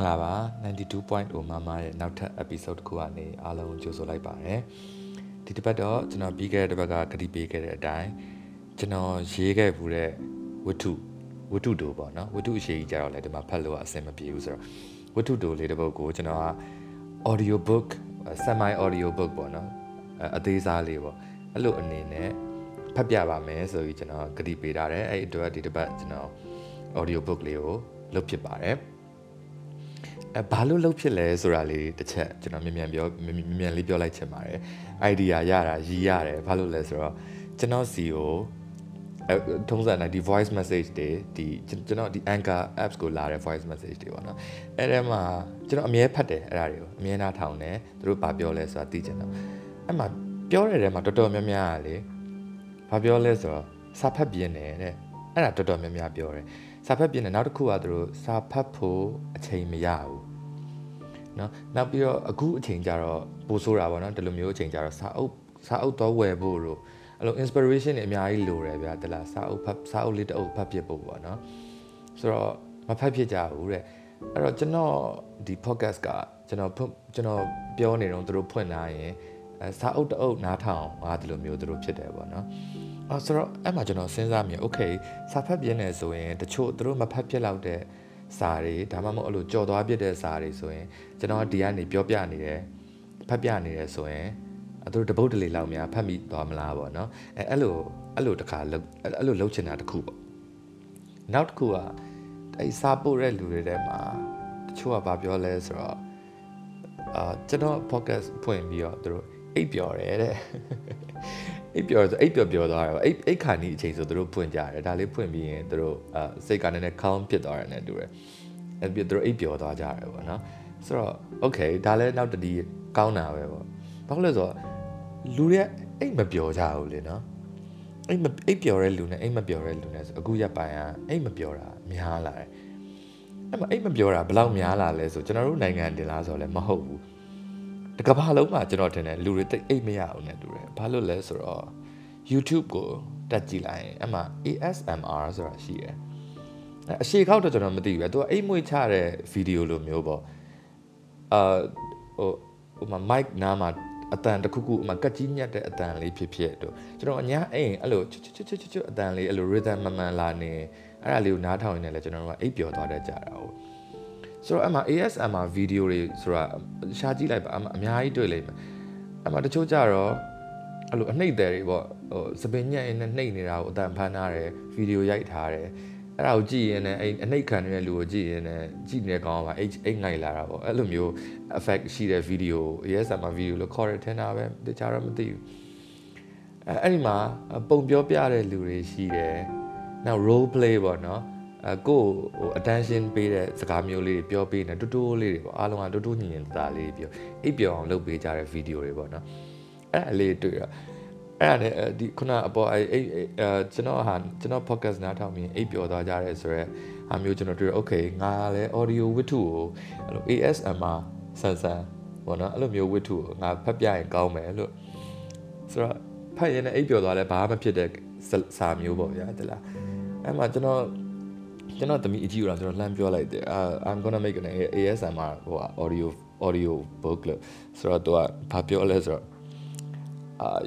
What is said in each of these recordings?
္ဂလာပါ92.0မမရဲ့နောက်ထပ် episode တစ်ခုကနေအားလုံးကြိုဆိုလိုက်ပါတယ်ဒီတစ်ပတ်တော့ကျွန်တော်ပြီးခဲ့တဲ့တစ်ပတ်ကဂတိပေးခဲ့တဲ့အတိုင်းကျွန်တော်ရေးခဲ့ဘူးတဲ့ဝတ္ထုဝတ္ထုတို့ပေါ့နော်ဝတ္ထုအရှိကြီးကြတော့လည်းဒီမှာဖတ်လို့အဆင်မပြေဘူးဆိုတော့ဝတ္ထုတို့လေးတစ်ပုဒ်ကိုကျွန်တော်က audio book semi audio book ပေါ့နော်အသေးစားလေးပေါ့အဲ့လိုအနေနဲ့ဖတ်ပြပါမယ်ဆိုပြီးကျွန်တော်ဂတိပေးထားတယ်အဲ့အတွက်ဒီတစ်ပတ်ကျွန်တော် audio book လေးကိုလုပ်ဖြစ်ပါတယ် အဲဘာလို့လုပ်ဖြစ်လဲဆိုတာလေးတစ်ချက်ကျွန်တော်မြန်မြန်ပြောမြန်မြန်လေးပြောလိုက်ချင်ပါတယ် idea ရတာရည်ရတယ်ဘာလို့လဲဆိုတော့ကျွန်တော်စီကိုအဲထုံးစံတိုင်းဒီ voice message တွေဒီကျွန်တော်ဒီ anchor apps ကိုလာတဲ့ voice message တွေပေါ့နော်အဲ့ထဲမှာကျွန်တော်အမြဲဖတ်တယ်အဲ့ဒါတွေကိုအမြဲနားထောင်တယ်သူတို့ဘာပြောလဲဆိုတာသိချင်တော့အဲ့မှာပြောတဲ့ထဲမှာတော်တော်များများကလေဘာပြောလဲဆိုတော့စာဖတ်ပြင်းတယ်တဲ့အဲ့ဒါတော်တော်များများပြောတယ် စာဖတ်ပြင်းတယ်နောက်တစ်ခုကသူတို့စာဖတ်ဖို့အချိန်မရဘူးနော်နောက်ပြီးတော့အခုအချိန်ကြတော့ပိုဆိုးတာပေါ့နော်ဒီလိုမျိုးအချိန်ကြတော့စာအုပ်စာအုပ်တော့ဝယ်ဖို့တို့အဲ့လို inspiration တွေအများကြီးလိုတယ်ဗျာတလားစာအုပ်ဖတ်စာအုပ်လေးတစ်အုပ်ဖတ်ဖြစ်ဖို့ပေါ့နော်ဆိုတော့မဖတ်ဖြစ်ကြဘူးတဲ့အဲ့တော့ကျွန်တော်ဒီ podcast ကကျွန်တော်ကျွန်တော်ပြောနေတော့သူတို့ဖွင့်လာရင်အဲစာအုပ်တအုပ်နားထောင်ငါဒီလိုမျိုးသူတို့ဖြစ်တယ်ပေါ့နော် အော်ဆိုတော့အဲ့မှာကျွန်တော်စဉ်းစားမိโอเคစာဖတ်ပြင်းနေဆိုရင်တချို့သူတို့မဖတ်ဖြစ်လောက်တဲ့စာတွေဒါမှမဟုတ်အဲ့လိုကြော်သွားပြတဲ့စာတွေဆိုရင်ကျွန်တော်ဒီကနေပြောပြနေတယ်ဖတ်ပြနေတယ်ဆိုရင်သူတို့တပုတ်တလေလောက်များဖတ်မိသွားမလားပေါ့နော်အဲအဲ့လိုအဲ့လိုတခါအဲ့လိုလှုပ်ချင်တာတခုပေါ့နောက်တစ်ခုကအဲ့စာပို့တဲ့လူတွေထဲမှာတချို့ကဘာပြောလဲဆိုတော့အာကျွန်တော် podcast ဖွင့်ပြီးတော့သူတို့အိပ်ပျော်တယ်တဲ့ အိပ်ပျော်ဆိုအိပ်ပျော်ပျော်သွားတယ်အိပ်အိပ်ခါနီးအချိန်ဆိုသူတို့ဖွင့်ကြတယ်ဒါလေးဖွင့်ပြီးရင်သူတို့အာစိတ်ကနည်းနည်း calm ဖြစ်သွားတယ်နဲ့တူတယ်အဲ့ပြီးသူတို့အိပ်ပျော်သွားကြတယ်ပေါ့နော်ဆိုတော့ okay ဒါလည်းနောက်တတိကောင်းတာပဲပေါ့ဘာလို့လဲဆိုတော့လူတွေအိပ်မပျော်ကြဘူးလေနော်အိပ်မအိပ်ပျော်တဲ့လူနဲ့အိပ်မပျော်တဲ့လူနဲ့ဆိုအခုရက်ပိုင်းကအိပ်မပျော်တာများလာတယ်အဲ့မအိပ်မပျော်တာဘယ်လောက်များလာလဲဆိုကျွန်တော်တို့နိုင်ငံတင်လားဆိုတော့လည်းမဟုတ်ဘူး တကဘာလုံးမှာကျွန်တော်ထင်တယ်လူတွေတိတ်အိတ်မရအောင်နဲ့တူတယ်ဘာလို့လဲဆိုတော့ YouTube ကိုတက်ကြည့်လိုက်ရင်အမှ ASMR ဆိုတာရှိတယ်အရှိခောက်တော့ကျွန်တော်မသိဘူးပဲသူကအိတ်မွေးချတဲ့ဗီဒီယိုလိုမျိုးပေါ့အာဟိုဟိုမှာ mic နားမှာအတန်တစ်ခုခုအမှကတ်ကြီးညက်တဲ့အတန်လေးဖြစ်ဖြစ်တို့ကျွန်တော်အညာအိမ်အဲ့လိုချွတ်ချွတ်ချွတ်ချွတ်အတန်လေးအဲ့လို rhythm မှန်မှန်လာနေအဲ့ဒါလေးကိုနားထောင်နေတယ်လေကျွန်တော်တို့ကအိပ်ပျော်သွားတတ်ကြတာဟုတ် ဆိုတော့အမှ ASMR ဗီဒီယိုတွေဆိုတာရှားကြည့်လိုက်ပါအများကြီးတွေ့လိမ့်မယ်အမှတချို့ကြတော့အဲ့လိုအနှိမ့်တယ်တွေပေါ့ဟိုစပင်ညက်ရင်းနဲ့နှိမ့်နေတာကိုအတန်ဖမ်းထားတယ်ဗီဒီယိုရိုက်ထားတယ်အဲ့ဒါကိုကြည့်ရင်လည်းအဲ့အနှိမ့်ခံနေတဲ့လူကိုကြည့်ရင်လည်းကြည့်နေတဲ့ကောင်ကအိတ်အိတ်ငိုက်လာတာပေါ့အဲ့လိုမျိုး effect ရှိတဲ့ဗီဒီယို ASMR ဗီဒီယိုလို့ခေါ်ရထင်တာပဲတခြားတော့မသိဘူးအဲ့အဲ့ဒီမှာပုံပြောပြတဲ့လူတွေရှိတယ်နောက် role play ပေါ့နော် အကိုဟို attention ပေးတဲ့စကားမျိုးလေးတွေပြောပေးနေတူတူလေးတွေပေါ့အားလုံးကတူတူညင်ညင်သားလေးပြောအိပ်ပြောအောင်လုပ်ပေးကြတဲ့ဗီဒီယိုတွေပေါ့နော်အဲ့အလေးတွေ့ရအဲ့ဒါနဲ့ဒီခုနအပေါ်အဲ့အဲ့အဲကျွန်တော်ဟာကျွန်တော် podcast နားထောင်ပြီးအိပ်ပျော်သွားကြရဲဆိုတော့ဟာမျိုးကျွန်တော်တွေ့ရ okay ငါလည်း audio ဝတ္ထုကိုအဲ့လို ASMR ဆန်ဆန်ပေါ့နော်အဲ့လိုမျိုးဝတ္ထုကိုငါဖတ်ပြရင်ကောင်းမယ်လို့ဆိုတော့ဖတ်ရင်လည်းအိပ်ပျော်သွားလဲဘာမှဖြစ်တဲ့စာမျိုးပေါ့ဗျာတလားအဲ့မှာကျွန်တော် ကျွန်တော်တမီအကြည့်ရတာကျွန်တော်လှမ်းပြောလိုက်တယ် I'm gonna make an ASMR ဟို audio audio book လို့ဆိုတော့သူကဘာပြောလဲဆိုတော့အာ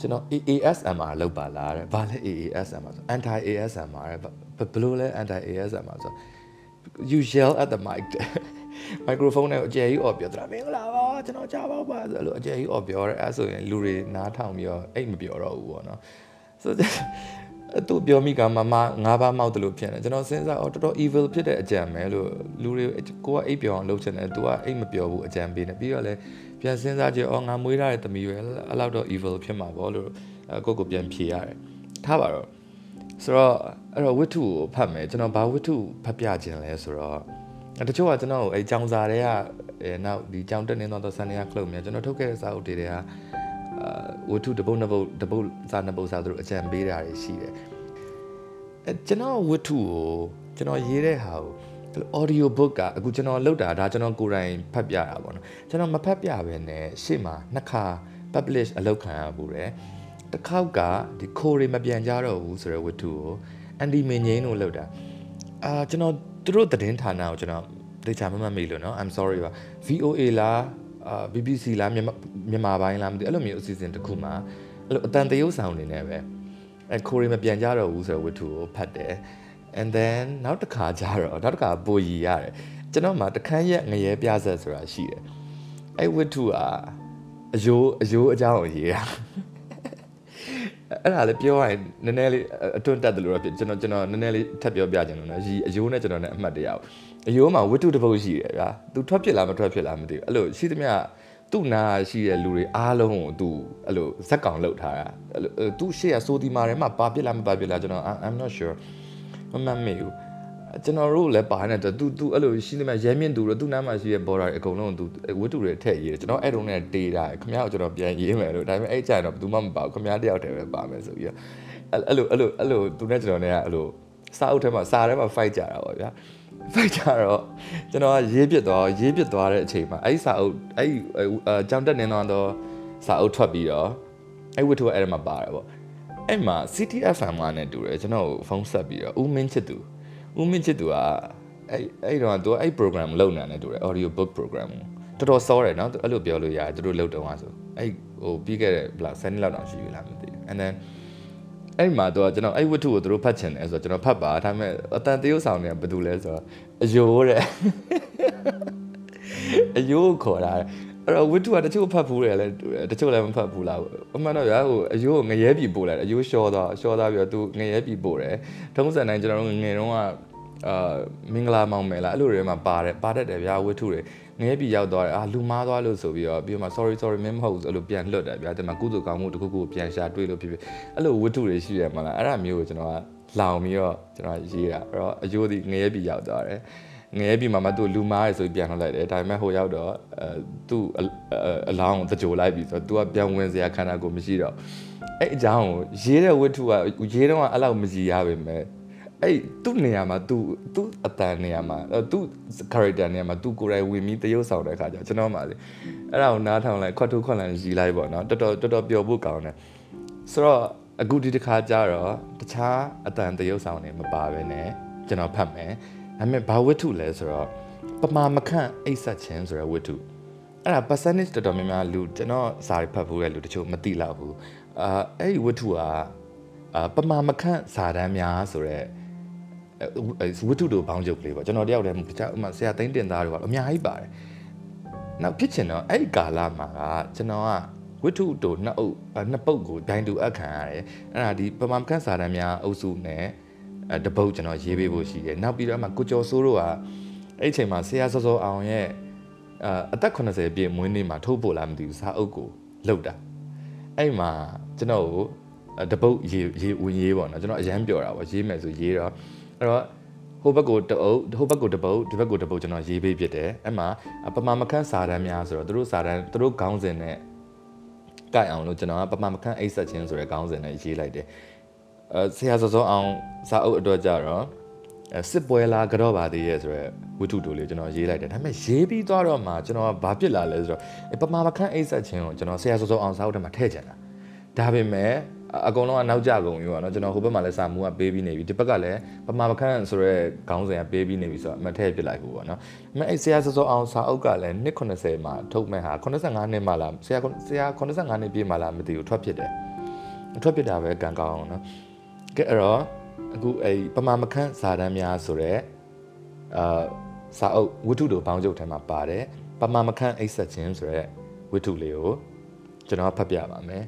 ကျွန်တော် ASMR လောက်ပါလားတဲ့ဘာလဲ ASMR ဆို anti ASMR တဲ့ဘယ်လိုလဲ anti ASMR ဆို you yell at the mic မိုက်ခရိုဖုန်းနဲ့အကျယ်ကြီးអော်ပြောတာမင်္ဂလာပါကျွန်တော်ကြားပါပါဆိုလို့အကျယ်ကြီးអော်ပြောတယ်အဲဆိုရင်လူတွေနားထောင်ပြီးတော့အိတ်မပြောတော့ဘူးပေါ့နော်ဆို သူပြောမိကမမငါးပါးမောက်တယ်လို့ဖြစ်နေကျွန်တော်စဉ်းစားအော်တော်တော် evil ဖြစ်တဲ့အကြံပဲလို့လူတွေကိုကအိပ်ပြောအောင်လုပ်ချင်တယ်သူကအိပ်မပြောဘူးအကြံပေးနေပြီးတော့လည်းပြန်စဉ်းစားကြည့်အော်ငါမွေးထားတဲ့သမီးပဲအဲ့လောက်တော့ evil ဖြစ်မှာပေါ့လို့ကိုကိုပြန်ဖြေရတယ်ထားပါတော့ဆိုတော့အဲ့တော့ဝိထုကိုဖတ်မယ်ကျွန်တော်ဘာဝိထုဖတ်ပြခြင်းလဲဆိုတော့တချို့ကကျွန်တော်အဲကြောင်စာတွေကအဲနောက်ဒီကြောင်တက်နေတော့ဆန်နေရခလုတ်မြကျွန်တော်ထုတ်ခဲ့တဲ့စာအုပ်တွေက အာဝတ္ထုတပုတ်နှစ်ပုတ်တပုတ်စာနှစ်ပုတ်စာသူတို့အကြံပေးတာတွေရှိတယ်အဲကျွန်တော်ဝတ္ထုကိုကျွန်တော်ရေးတဲ့ဟာကို audio book ကအခုကျွန်တော်လုပ်တာဒါကျွန်တော်ကိုယ်တိုင်ဖတ်ပြတာပေါ့နော်ကျွန်တော်မဖတ်ပြဘဲနဲ့ရှေ့မှာနှစ်ခါ publish အလုပ်ခံရဘူးတယ်တစ်ခေါက်ကဒီခိုးတွေမပြန်ကြတော့ဘူးဆိုတဲ့ဝတ္ထုကိုအန်ဒီမင်းငိမ့်တို့လုပ်တာအာကျွန်တော်သူတို့သတင်းဌာနကိုကျွန်တော်တတေချာမမမေးလို့နော် I'm sorry ပါ VOA လား အာ BBC လားမြန်မာမြန်မာပိုင်းလားမသိအဲ့လိုမျိုးအစီအစဉ်တစ်ခုမှာအဲ့လိုအတန်တရုပ်ဆောင်နေနေပဲအဲခိုရီမပြန်ကြတော့ဘူးဆိုတော့ဝတ္ထုကိုဖတ်တယ် and then နောက်တစ်ခါကျတော့နောက်တစ်ခါပိုရီရတယ်ကျွန်တော်မှတခန်းရက်ငရဲပြဆက်ဆိုတာရှိတယ်အဲ့ဝတ္ထုကအယိုးအယိုးအကြောင်းကိုရေးတာအဲ့ဒါလည်းပြောရရင်နည်းနည်းလေးအတွန်းတက်တယ်လို့တော့ဖြစ်ကျွန်တော်ကျွန်တော်နည်းနည်းလေးထပ်ပြောပြချင်လို့နော်ရီအယိုးနဲ့ကျွန်တော်နဲ့အမှတ်တရအောင် အယိုးမှာဝတ္ထုတစ်ပုဒ်ရှိတယ်ဗျာသူထွက်ဖြစ်လားမထွက်ဖြစ်လားမသိဘူးအဲ့လိုရှိသမျှသူ့နာရှိတဲ့လူတွေအားလုံးကိုသူအဲ့လိုဇက်ကောင်လောက်ထားတာအဲ့လိုသူ့ရှေ့ကစိုးဒီမာထဲမှာပါဖြစ်လားမပါဖြစ်လားကျွန်တော် I'm not sure မမှတ်မိဘူးကျွန်တော်တို့လည်းပါနေတဲ့သူသူအဲ့လိုရှိနေမှရဲမြင့်သူတို့သူ့နားမှာရှိတဲ့ border အကုန်လုံးသူဝတ္ထုတွေထည့်ရေးတယ်ကျွန်တော်အဲ့တုန်းနဲ့တေးတာခင်ဗျားကိုကျွန်တော်ပြန်ရေးမယ်လို့ဒါပေမဲ့အဲ့ကြရင်တော့ဘယ်သူမှမပါဘူးခင်ဗျားတယောက်တည်းပဲပါမယ်ဆိုပြီးတော့အဲ့လိုအဲ့လိုအဲ့လိုသူနဲ့ကျွန်တော်နဲ့ကအဲ့လိုစာအုပ်ထဲမှာစာထဲမှာ fight ကြတာပေါ့ဗျာ fight ကြတော့ကျွန်တော်ကရေးပြစ်သွားရေးပြစ်သွားတဲ့အချိန်မှာအဲ့စာအုပ်အဲ့ကြောင်တက်နေတော့စာအုပ်ထွက်ပြီးတော့အဲ့ဝတ္ထုကအဲ့ထဲမှာပါတယ်ပေါ့အဲ့မှာ CTFM ကနဲ့တူတယ်ကျွန်တော်ဖုန်းဆက်ပြီးတော့ဦးမင်းချစ်သူဦးမင်းချစ်သူကအဲ့အဲ့တော့သူအဲ့ program လုပ်နေတယ်တူတယ် audio book program တော်တော်စောတယ်နော်အဲ့လိုပြောလို့ရတယ်သူတို့လုပ်တော့ဆိုအဲ့ဟိုပြီးခဲ့တဲ့ဘလောက်7နှစ်လောက်တောင်ရှိပြီလားမသိဘူး and then အဲ့မှာတော့ကျွန်တော်အဲ့ဝတ္ထုကိုသူတို့ဖတ်ချင်တယ်ဆိုတော့ကျွန်တော်ဖတ်ပါဒါပေမဲ့အတန်တရုပ်ဆောင်တွေကဘာတူလဲဆိုတော့အယိုးတဲ့အယိုးခေါ်တာအဲ့တော့ဝတ္ထုကတချို့ဖတ်ဘူးတယ်လဲတချို့လည်းမဖတ်ဘူးလားအမှန်တော့ရဟိုအယိုးငရဲပြီပို့လိုက်အယိုးလျှောသွားလျှောသွားပြီးတော့သူငရဲပြီပို့တယ်ထုံးစံတိုင်းကျွန်တော်တို့ငငယ်တုန်းက အာမင်္ဂလာမောင်မယ်လားအဲ့လိုတွေမှာပါတယ်ပါတတ်တယ်ဗျာဝတ္ထုတွေငဲပြီရောက်သွားတယ်အာလူမားသွားလို့ဆိုပြီးတော့ပြီးတော့မှ sorry sorry မင်းမဟုတ်ဘူးအဲ့လိုပြန်လွတ်တယ်ဗျာဒီမှာကုသိုလ်ကောင်းမှုတစ်ခုခုပြန်ရှာတွေ့လို့ဖြစ်ဖြစ်အဲ့လိုဝတ္ထုတွေရှိရမလားအဲ့ဒါမျိုးကိုကျွန်တော်ကလောင်ပြီးတော့ကျွန်တော်ရေးတာအဲ့တော့အယိုးဒီငဲပြီရောက်သွားတယ်ငရဲပြီမှာမသူလူမားရယ်ဆိုပြီးပြန်လှလိုက်တယ်ဒါပေမဲ့ဟိုရောက်တော့အဲသူ့အလောင်းကိုတကြိုလိုက်ပြီဆိုတော့ तू ကပြန်ဝင်စရာခန္ဓာကိုမရှိတော့အဲ့အကြောင်းကိုရေးတဲ့ဝတ္ထုကရေးတော့အဲ့လောက်မကြည်ရပါပဲ အဲ့သူ့နေရာမှာသူ့သူ့အတန်နေရာမှာသူ့ character နေရာမှာသူကိုယ်တိုင်ဝင်ပြီးတရုပ်ဆောင်တဲ့အခါကျကျွန်တော်မှလေအဲ့ဒါကိုနားထောင်လိုက်ခွတ်ထုခွတ်လန်ရီလိုက်ပေါ့နော်တော်တော်တော်တော်ပျော်ဖို့ကောင်းတယ်ဆိုတော့အခုဒီတစ်ခါကျတော့တခြားအတန်တရုပ်ဆောင်နေမပါဘဲနဲ့ကျွန်တော်ဖတ်မယ်ဒါပေမဲ့ဘာဝတ္ထုလဲဆိုတော့ပမာမခန့်အိတ်ဆက်ခြင်းဆိုတဲ့ဝတ္ထုအဲ့ဒါ percentage တော်တော်များများလူကျွန်တော်စာရီဖတ်ဖို့ရလူတချို့မသိလောက်ဘူးအာအဲ့ဒီဝတ္ထုကအာပမာမခန့်စာတန်းများဆိုတဲ့ ဝတ္ထုတို့ဘောင်းချုပ်လေးပေါ့ကျွန်တော်တယောက်တည်းတခြားဥမာဆရာသိန်းတင်သားတို့ကအများကြီးပါတယ်နောက်ဖြစ်ချင်တော့အဲ့ဒီကာလမှာကကျွန်တော်ကဝတ္ထုတို့နှစ်အုပ်နှစ်ပုတ်ကိုဒိုင်တူအပ်ခံရတယ်အဲ့ဒါဒီပမာမခန့်စာတန်းများအုပ်စုနဲ့အဲတပုတ်ကျွန်တော်ရေးပေးဖို့ရှိတယ်နောက်ပြီးတော့မှကိုကျော်စိုးတို့ကအဲ့ဒီအချိန်မှာဆရာစောစောအောင်ရဲ့အအသက်80ပြည့်မွေးနေ့မှာထုတ်ပို့လာမသိဘူးစာအုပ်ကိုလှုပ်တာအဲ့မှာကျွန်တော်ကိုတပုတ်ရေးရေးဝင်ရေးပေါ့နော်ကျွန်တော်အရန်ပြောတာပေါ့ရေးမယ်ဆိုရေးတော့ အဲ့တော့ဟိုဘက်ကိုတအုပ်ဟိုဘက်ကိုတပုတ်ဒီဘက်ကိုတပုတ်ကျွန်တော်ရေးပေးဖြစ်တယ်အဲ့မှာပမာမခန့်စာတန်းများဆိုတော့သူတို့စာတန်းသူတို့ခေါင်းစဉ်နဲ့ကြိုက်အောင်လို့ကျွန်တော်ကပမာမခန့်အိတ်ဆက်ခြင်းဆိုတဲ့ခေါင်းစဉ်နဲ့ရေးလိုက်တယ်အဲဆရာစောစောအောင်စာအုပ်အတွက်ကြတော့အဲစစ်ပွဲလားကြော့ပါသေးရဲ့ဆိုတော့ဝိထုတူလေးကျွန်တော်ရေးလိုက်တယ်ဒါပေမဲ့ရေးပြီးသွားတော့မှကျွန်တော်ကဘာဖြစ်လာလဲဆိုတော့ပမာမခန့်အိတ်ဆက်ခြင်းကိုကျွန်တော်ဆရာစောစောအောင်စာအုပ်ထဲမှာထည့်ချင်တာဒါပေမဲ့ အကုန်လုံးကနောက်ကျကုန်ပြီပေါ့နော်ကျွန်တော်ဟိုဘက်မှာလည်းစာမူကပေးပြီးနေပြီဒီဘက်ကလည်းပမာမခန့်ဆိုရဲခေါင်းစဉ်ကပေးပြီးနေပြီဆိုတော့အမထည့်ပြလိုက်ဘူးပေါ့နော်အမေအဲ့ဆရာစောစောအောင်စာအုပ်ကလည်းနှစ်80မှာထုတ်မဲ့ဟာ85နှစ်မှလားဆရာဆရာ85နှစ်ပြည့်မှလားမသိဘူးထွက်ဖြစ်တယ်ထွက်ဖြစ်တာပဲကံကောင်းအောင်နော်ကဲအဲ့တော့အခုအဲ့ပမာမခန့်ဇာတန်းများဆိုတော့အာစာအုပ်ဝတ္ထုတို့ဘောင်းကျုပ်ထဲမှာပါတယ်ပမာမခန့်အိတ်ဆက်ခြင်းဆိုတော့ဝတ္ထုလေးကိုကျွန်တော်ဖတ်ပြပါမယ်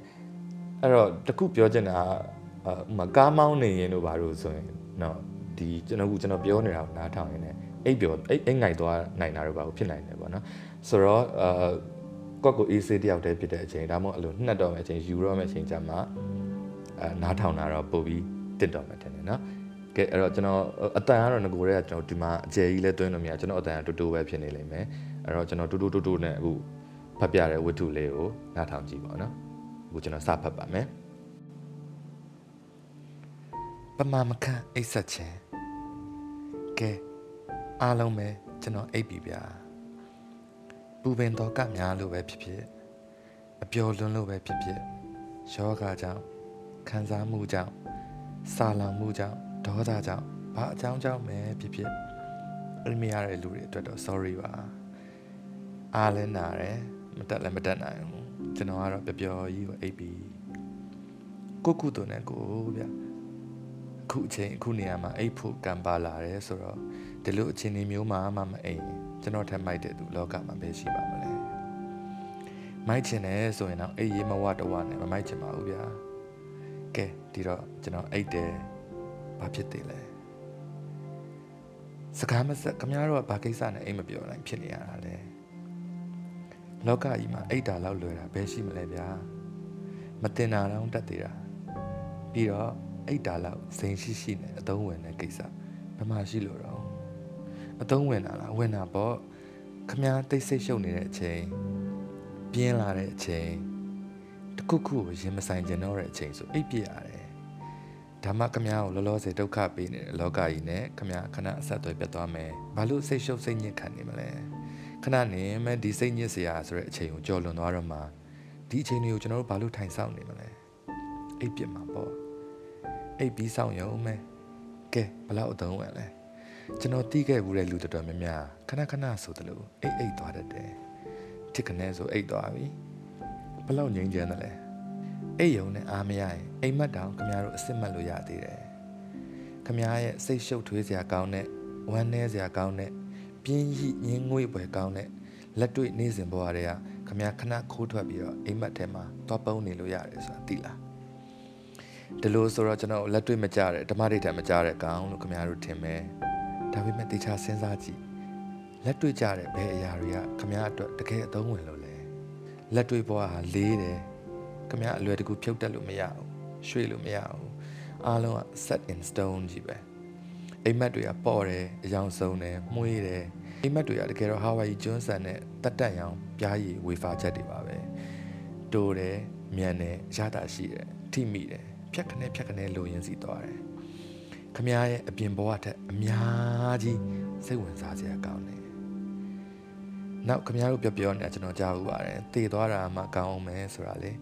အဲ့တော့တခုပြောချင်တာအာဥမာကားမောင်းနေရင်တို့ဘာလို့ဆိုရင်နော်ဒီကျွန်တော်ကကျွန်တော်ပြောနေတာကိုနားထောင်ရင်းနဲ့အိတ်ပြောအိတ်အိတ်ငိုက်သွားနိုင်တာတော့ဘာလို့ဖြစ်နိုင်လဲပေါ့နော်ဆိုတော့အာကော့ကိုအေးဆေးတယောက်တည်းဖြစ်တဲ့အချိန်ဒါမှမဟုတ်အဲ့လိုနှက်တော့မယ့်အချိန်ယူတော့မယ့်အချိန်ကျမှအာနားထောင်တာတော့ပို့ပြီးတစ်တော့မယ်ထင်တယ်နော်ကဲအဲ့တော့ကျွန်တော်အတန်ကတော့ငကိုရဲကကျွန်တော်ဒီမှာအကျယ်ကြီးလဲတွင်းလို့မရကျွန်တော်အတန်ကတူတူပဲဖြစ်နေလိမ့်မယ်အဲ့တော့ကျွန်တော်တူတူတူတူနဲ့အခုဖတ်ပြတဲ့ဝတ္ထုလေးကိုနားထောင်ကြည့်ပါနော် အခုကျွန်တော်စဖတ်ပါမယ်ပမာမခန့်အိတ်ဆက်ခြင်းကဲအားလုံးပဲကျွန်တော်အိပ်ပြီဗျာပူပင်တော့ကများလို့ပဲဖြစ်ဖြစ်အပျော်လွန်းလို့ပဲဖြစ်ဖြစ်ယောဂကြောင့်ခံစားမှုကြောင့်စာလောင်မှုကြောင့်ဒေါသကြောင့်ဘာအကြောင်းကြောင့်ပဲဖြစ်ဖြစ်အဲ့မရတဲ့လူတွေအတွက်တော့ sorry ပါအားလည်းနာတယ်မတက်လည်းမတက်နိုင်ဘူး ကျွန်တော်ကတော့ပျော်ပျော်ကြီးကိုအိပ်ပြီးကိုကုတုနဲ့ကိုဗျအခုအချိန်အခုနေရာမှာအိပ်ဖို့ကံပါလာတယ်ဆိုတော့ဒီလိုအခြေအနေမျိုးမှာမှမအိမ်ကျွန်တော်ထက်မိုက်တဲ့သူလောကမှာပဲရှိပါမလဲမိုက်ချင်တယ်ဆိုရင်တော့အိပ်ရေးမဝတဝနဲ့မမိုက်ချင်ပါဘူးဗျာကဲဒီတော့ကျွန်တော်အိပ်တယ်ဘာဖြစ်သေးလဲစကားမဆက်ခမရတော့ဘာကိစ္စနဲ့အိမ်မပြောနိုင်ဖြစ်နေရတာလဲ လောကကြီးမှာအိတ်တာလောက်လွယ်တာဘယ်ရှိမလဲဗျာမတင်တာတော့တတ်သေးတာပြီးတော့အိတ်တာလောက်စိန်ရှိရှိနဲ့အသုံးဝင်တဲ့ကိစ္စဘယ်မှာရှိလို့တော့အသုံးဝင်တာလားဝင်တာပေါ့ခမားတိတ်ဆိတ်ရှုပ်နေတဲ့အချိန်ပြင်းလာတဲ့အချိန်တခုခုကိုရင်မဆိုင်ကျင်တော့တဲ့အချိန်ဆိုအိပ်ပြရတယ်ဒါမှခမားကိုလောလောဆယ်ဒုက္ခပေးနေတဲ့လောကကြီးနဲ့ခမားခဏအဆက်အသွယ်ပြတ်သွားမယ်ဘာလို့စိတ်ရှုပ်စိတ်ညစ်ခံနေမလဲ ခဏနေမဲ့ဒီစိတ်ညစ်စရာဆိုတဲ့အချိန်ကိုကြော်လွန်သွားတော့မှဒီအချိန်တွေကိုကျွန်တော်တို့ဘာလို့ထိုင်ဆောင်နေမလဲအိပ်ပြမှာပေါ့အိပ်ပြီးဆောင်ရုံမဲ့ကဲဘလောက်အသုံးဝင်လဲကျွန်တော်တီးခဲ့ဘူးတဲ့လူတော်တော်များများခဏခဏဆိုသလိုအိတ်အိတ်သွားတတ်တယ်တစ်ခနဲ့ဆိုအိတ်သွားပြီဘလောက်ငြိမ်းချမ်းတယ်လဲအိတ်ယုံနဲ့အားမရရင်အိမ်မက်တောင်ခင်ဗျားတို့အစ်စ်မက်လို့ရသေးတယ်ခင်ဗျားရဲ့စိတ်ရှုပ်ထွေးစရာကောင်းတဲ့ဝမ်းနည်းစရာကောင်းတဲ့ ပြင်းရိငင်းငွေ့ပွဲကောင်းတဲ့လက်တွေ့နေစဉ်ဘဝတွေကခမရခဏခိုးထွက်ပြီးတော့အိမ်မက်ထဲမှာသွားပုံးနေလို့ရတယ်ဆိုတာသိလားဒီလိုဆိုတော့ကျွန်တော်လက်တွေ့မကြတဲ့ဓမ္မဒိဋ္ဌာမကြတဲ့ကောင်လို့ခမရတို့ထင်မယ်ဒါပေမဲ့တေချာစဉ်းစားကြည့်လက်တွေ့ကြတဲ့ဘယ်အရာတွေကခမရအတွက်တကယ်အသုံးဝင်လို့လဲလက်တွေ့ဘဝဟာလေးတယ်ခမရအလွယ်တကူဖြုတ်တက်လို့မရဘူးရွှေ့လို့မရဘူးအားလုံးက set in stone ကြီးပဲ အိမ်မက်တွေကပေါ့တယ်အယောင်ဆုံးတယ်မှုေးတယ်အိမ်မက်တွေကတကယ်တော့ဟာဝိုင်ကျွန်းဆန်နဲ့တက်တက်ရောင်ပြားရည်ဝေဖာချက်တွေပါပဲတိုးတယ်မြန်တယ်ရတာရှိတယ်ထိမိတယ်ဖြက်ခနဲ့ဖြက်ခနဲ့လိုရင်းစီသွားတယ်ခမရဲ့အပြင်ဘဝထက်အများကြီးစိတ်ဝင်စားစရာကောင်းတယ်နောက်ခမတို့ပြောပြောနေတာကျွန်တော်ကြားဘူးပါတယ်တည်သွားတာမှကောင်းအောင်မယ်ဆိုတာလေ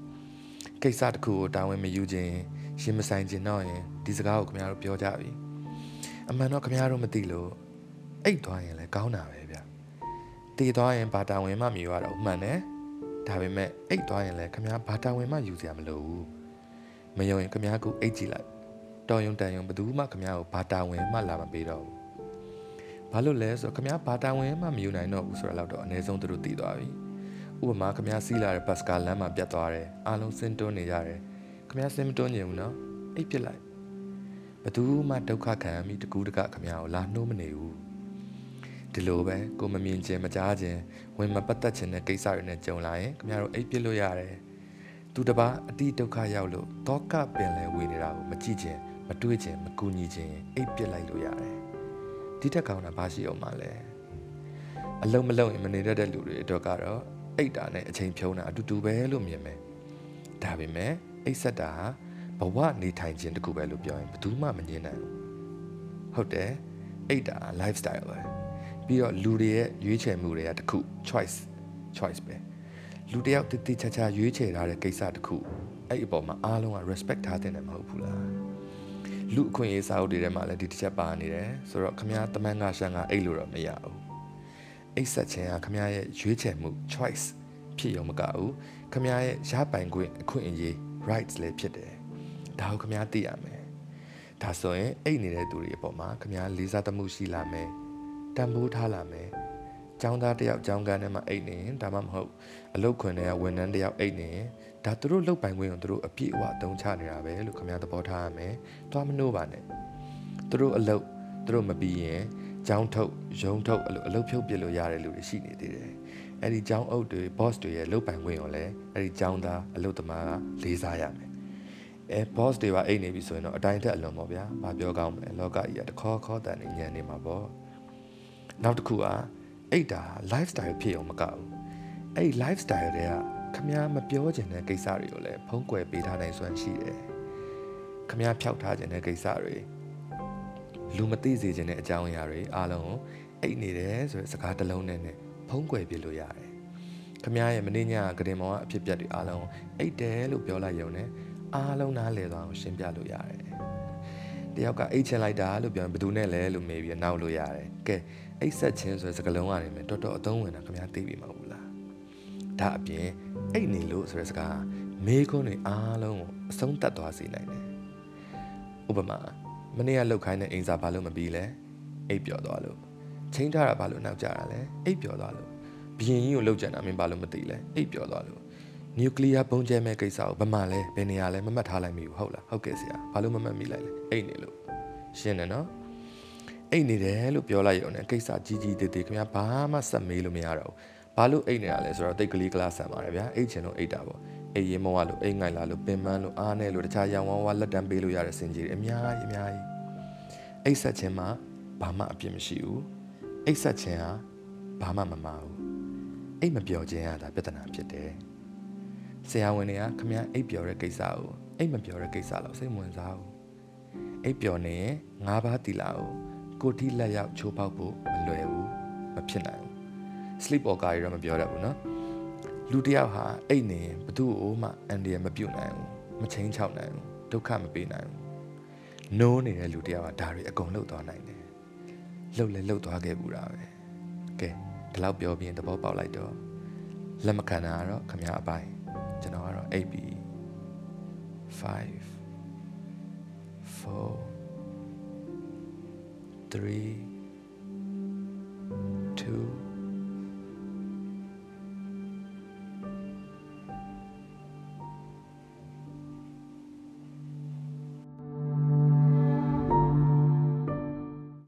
ကိစ္စတစ်ခုကိုတာဝန်မယူခြင်းရှင်မဆိုင်ခြင်းတော့ရင်ဒီစကားကိုခမတို့ပြောကြပြီ အမှန်တော့ခမရတို့မသိလို့အိတ်သွားရင်လည်းကောင်းတာပဲဗျတည်သွားရင်ဘာတာဝန်မှမယူရတော့မှန်တယ်ဒါပေမဲ့အိတ်သွားရင်လည်းခမရဘာတာဝန်မှယူစရာမလိုဘူးမယုံရင်ခမရကိုအိတ်ကြည့်လိုက်တော်ယုံတန်ယုံဘယ်သူမှခမရကိုဘာတာဝန်မှလာမပေးတော့ဘူးဘာလို့လဲဆိုတော့ခမရဘာတာဝန်မှမယူနိုင်တော့ဘူးဆိုတာတော့အနည်းဆုံးသူတို့သိသွားပြီဥပမာခမရစီးလာတဲ့ဘတ်စကာလမ်းမှာပြတ်သွားတယ်အားလုံးစင်တွန်းနေကြတယ်ခမရစင်မတွန်းညင်ဘူးနော်အိတ်ပြစ်လိုက်ဘ သူမှဒုက္ခခံပြီးတကူးတကခမရကိုလာနှိုးမနေဘူးဒီလိုပဲကိုမမြင်ခြင်းမကြားခြင်းဝင်မပတ်သက်ခြင်းတဲ့ကိစ္စတွေနဲ့ကြုံလာရင်ခမရတို့အိပ်ပြစ်လို့ရတယ်သူတပားအတိဒုက္ခရောက်လို့တောကပင်လဲဝေနေတာကိုမကြည့်ခြင်းမတွေးခြင်းမကူညီခြင်းအိပ်ပြစ်လိုက်လို့ရတယ်ဒီတက်ကောင်းတာဘာရှိအောင်မလဲအလုံးမလုံးရင်မနေတတ်တဲ့လူတွေအတွက်ကတော့အိတ်တာနဲ့အချိန်ဖြုံးတာအတူတူပဲလို့မြင်မယ်ဒါပေမဲ့အိတ်ဆက်တာ ဘဝနေထိုင်ခြင်းတခုပဲလို့ပြောရင်ဘယ်သူမှမငြင်းနိုင်ဘူးဟုတ်တယ်အိတ်တာ lifestyle ပဲပြီးတော့လူတွေရဲ့ရွေးချယ်မှုတွေကတခု choice choice ပဲလူတယောက်တည်တည်ချာချာရွေးချယ်ထားတဲ့ကိစ္စတခုအဲ့အပေါ်မှာအားလုံးက respect ထားတဲ့နယ်မဟုတ်ဘူးလားလူအခွင့်အရေးစာအုပ်တွေထဲမှာလည်းဒီတစ်ချက်ပါနေတယ်ဆိုတော့ခမရတမန်ငါရှန်ကအဲ့လိုတော့မရဘူးအိတ်ဆက်ခြင်းကခမရရဲ့ရွေးချယ်မှု choice ဖြစ်ရုံမကဘူးခမရရဲ့ရပိုင်ခွင့်အခွင့်အရေး rights လည်းဖြစ်တယ် ဒါကိုခမ ्या သိရမယ်ဒါဆိုရင်အိတ်နေတဲ့သူတွေအပေါ်မှာခမ ्या လေးစားသမှုရှိလာမယ်တန်ဖိုးထားလာမယ်။ကျောင်းသားတယောက်ကျောင်းကန်းထဲမှာအိတ်နေရင်ဒါမှမဟုတ်အလုတ်ခွင်ထဲကဝန်ထမ်းတယောက်အိတ်နေရင်ဒါသူတို့လုတ်ပိုင်ခွင့်ကိုသူတို့အပြည့်အဝအသုံးချနေတာပဲလို့ခင်ဗျားသဘောထားရမယ်။သွားမနှိုးပါနဲ့။သူတို့အလုတ်သူတို့မပြီးရင်ကျောင်းထုတ်ရုံထုတ်အလုတ်အလုတ်ဖြုတ်ပြလို့ရတဲ့လူတွေရှိနေသေးတယ်။အဲ့ဒီကျောင်းအုပ်တွေ boss တွေရဲ့လုတ်ပိုင်ခွင့်ကိုလည်းအဲ့ဒီကျောင်းသားအလုတ်သမားကလေးစားရမယ်။ အဲ boss တွေပါအိတ်နေပြီဆိုရင်တော့အတိုင်းထက်အလွန်ပေါ့ဗျာ။ဘာပြောကောင်းမလဲ။လောကကြီးကတခေါခေါတန်နေညံနေမှာပေါ့။နောက်တစ်ခုကအိတ်တာ lifestyle ဖြစ်အောင်မကဘူး။အဲ့ lifestyle တွေကခမည်းမပြောချင်တဲ့ကိစ္စတွေကိုလည်းဖုံးကွယ်ပေးထားနိုင်စွမ်းရှိတယ်။ခမည်းဖျောက်ထားခြင်းတဲ့ကိစ္စတွေလူမသိစေခြင်းတဲ့အကြောင်းအရာတွေအားလုံးကိုအိတ်နေတယ်ဆိုတဲ့စကားတစ်လုံးနဲ့နဲ့ဖုံးကွယ်ပြလို့ရတယ်။ခမည်းရဲ့မင်းညကကတင်မောင်ကအဖြစ်ပြက်တွေအားလုံးအိတ်တယ်လို့ပြောလိုက်ရုံနဲ့ အားလုံးနားလည်သွားအောင်ရှင်းပြလို့ရတယ်ဒီတယောက်ကအိတ်ချင်လိုက်တာလို့ပြောရင်ဘယ်သူနဲ့လဲလို့မေးပြီးနောက်လို့ရတယ်ကဲအိတ်ဆက်ချင်းဆိုတဲ့စကားလုံးကနေမယ်တော်တော်အသုံးဝင်တာခင်ဗျာသိပြီမဟုတ်လားဒါအပြင်အိတ်နေလို့ဆိုတဲ့စကားမေးခွန်းတွေအားလုံးကိုအဆုံးသတ်သွားစေနိုင်တယ်ဥပမာမနေ့ကလောက်ခိုင်းတဲ့အိမ်စာဘာလို့မပြီးလဲအိတ်ပျော်သွားလို့ချင်းထားတာဘာလို့နောက်ကျတာလဲအိတ်ပျော်သွားလို့ဘရင်ကြီးကိုလောက်ကြံတာမင်းဘာလို့မသိလဲအိတ်ပျော်သွားလို့ နျူကလ িয়ার ပုံကျဲမဲ့ကိစ္စကိုဘမလဲဘယ်နေရာလဲမမှတ်ထားလိုက်မိဘူးဟုတ်လားဟုတ်ကဲ့ဆရာဘာလို့မမှတ်မိလိုက်လဲအိတ်နေလို့ရှင်းတယ်နော်အိတ်နေတယ်လို့ပြောလိုက်ရုံနဲ့ကိစ္စကြီးကြီးသေးသေးခင်ဗျာဘာမှဆက်မေးလို့မရတော့ဘူးဘာလို့အိတ်နေတာလဲဆိုတော့တိတ်ကလေးကလားဆန်ပါတယ်ဗျာအိတ်ချင်လို့အိတ်တာပေါ့အိတ်ရင်မောကလို့အိတ်ငိုင်လာလို့ပင်ပန်းလို့အားနဲ့လို့တခြားရောင်ဝါးဝါလက်တံပေးလို့ရတဲ့စင်ကြီးတွေအများကြီးအများကြီးအိတ်ဆက်ခြင်းမှာဘာမှအပြစ်မရှိဘူးအိတ်ဆက်ခြင်းဟာဘာမှမမှားဘူးအိတ်မပြောခြင်းဟာဒါပြဿနာဖြစ်တယ် ဆရာဝန်တွေကခမရအိတ်ပြောတဲ့ကိစ္စကိုအိတ်မပြောတဲ့ကိစ္စတော့စိတ်ဝင်စားဘူးအိတ်ပြောနေရင်ငါးပါးတီလာကိုကိုတိလက်ရောက်ချိုးပေါက်ဖို့မလွယ်ဘူးမဖြစ်နိုင်ဘူး sleep walker တွေတော့မပြောတတ်ဘူးเนาะလူတယောက်ဟာအိတ်နေဘသူ့ကိုမှအန်ဒီရမပြုတ်နိုင်ဘူးမချင်းချောက်နိုင်ဘူးဒုက္ခမပေးနိုင်ဘူးနိုးနေတဲ့လူတယောက်ကဒါတွေအကုန်လှုပ်သွားနိုင်တယ်လှုပ်လဲလှုပ်သွားခဲ့ဘူးတာပဲကဲဒီလောက်ပြောပြီးရင်သဘောပေါက်လိုက်တော့လက်မခံတာကတော့ခမရအပိုင်း ကျွန်တော်ကတော့8ပြီး5 4 3 2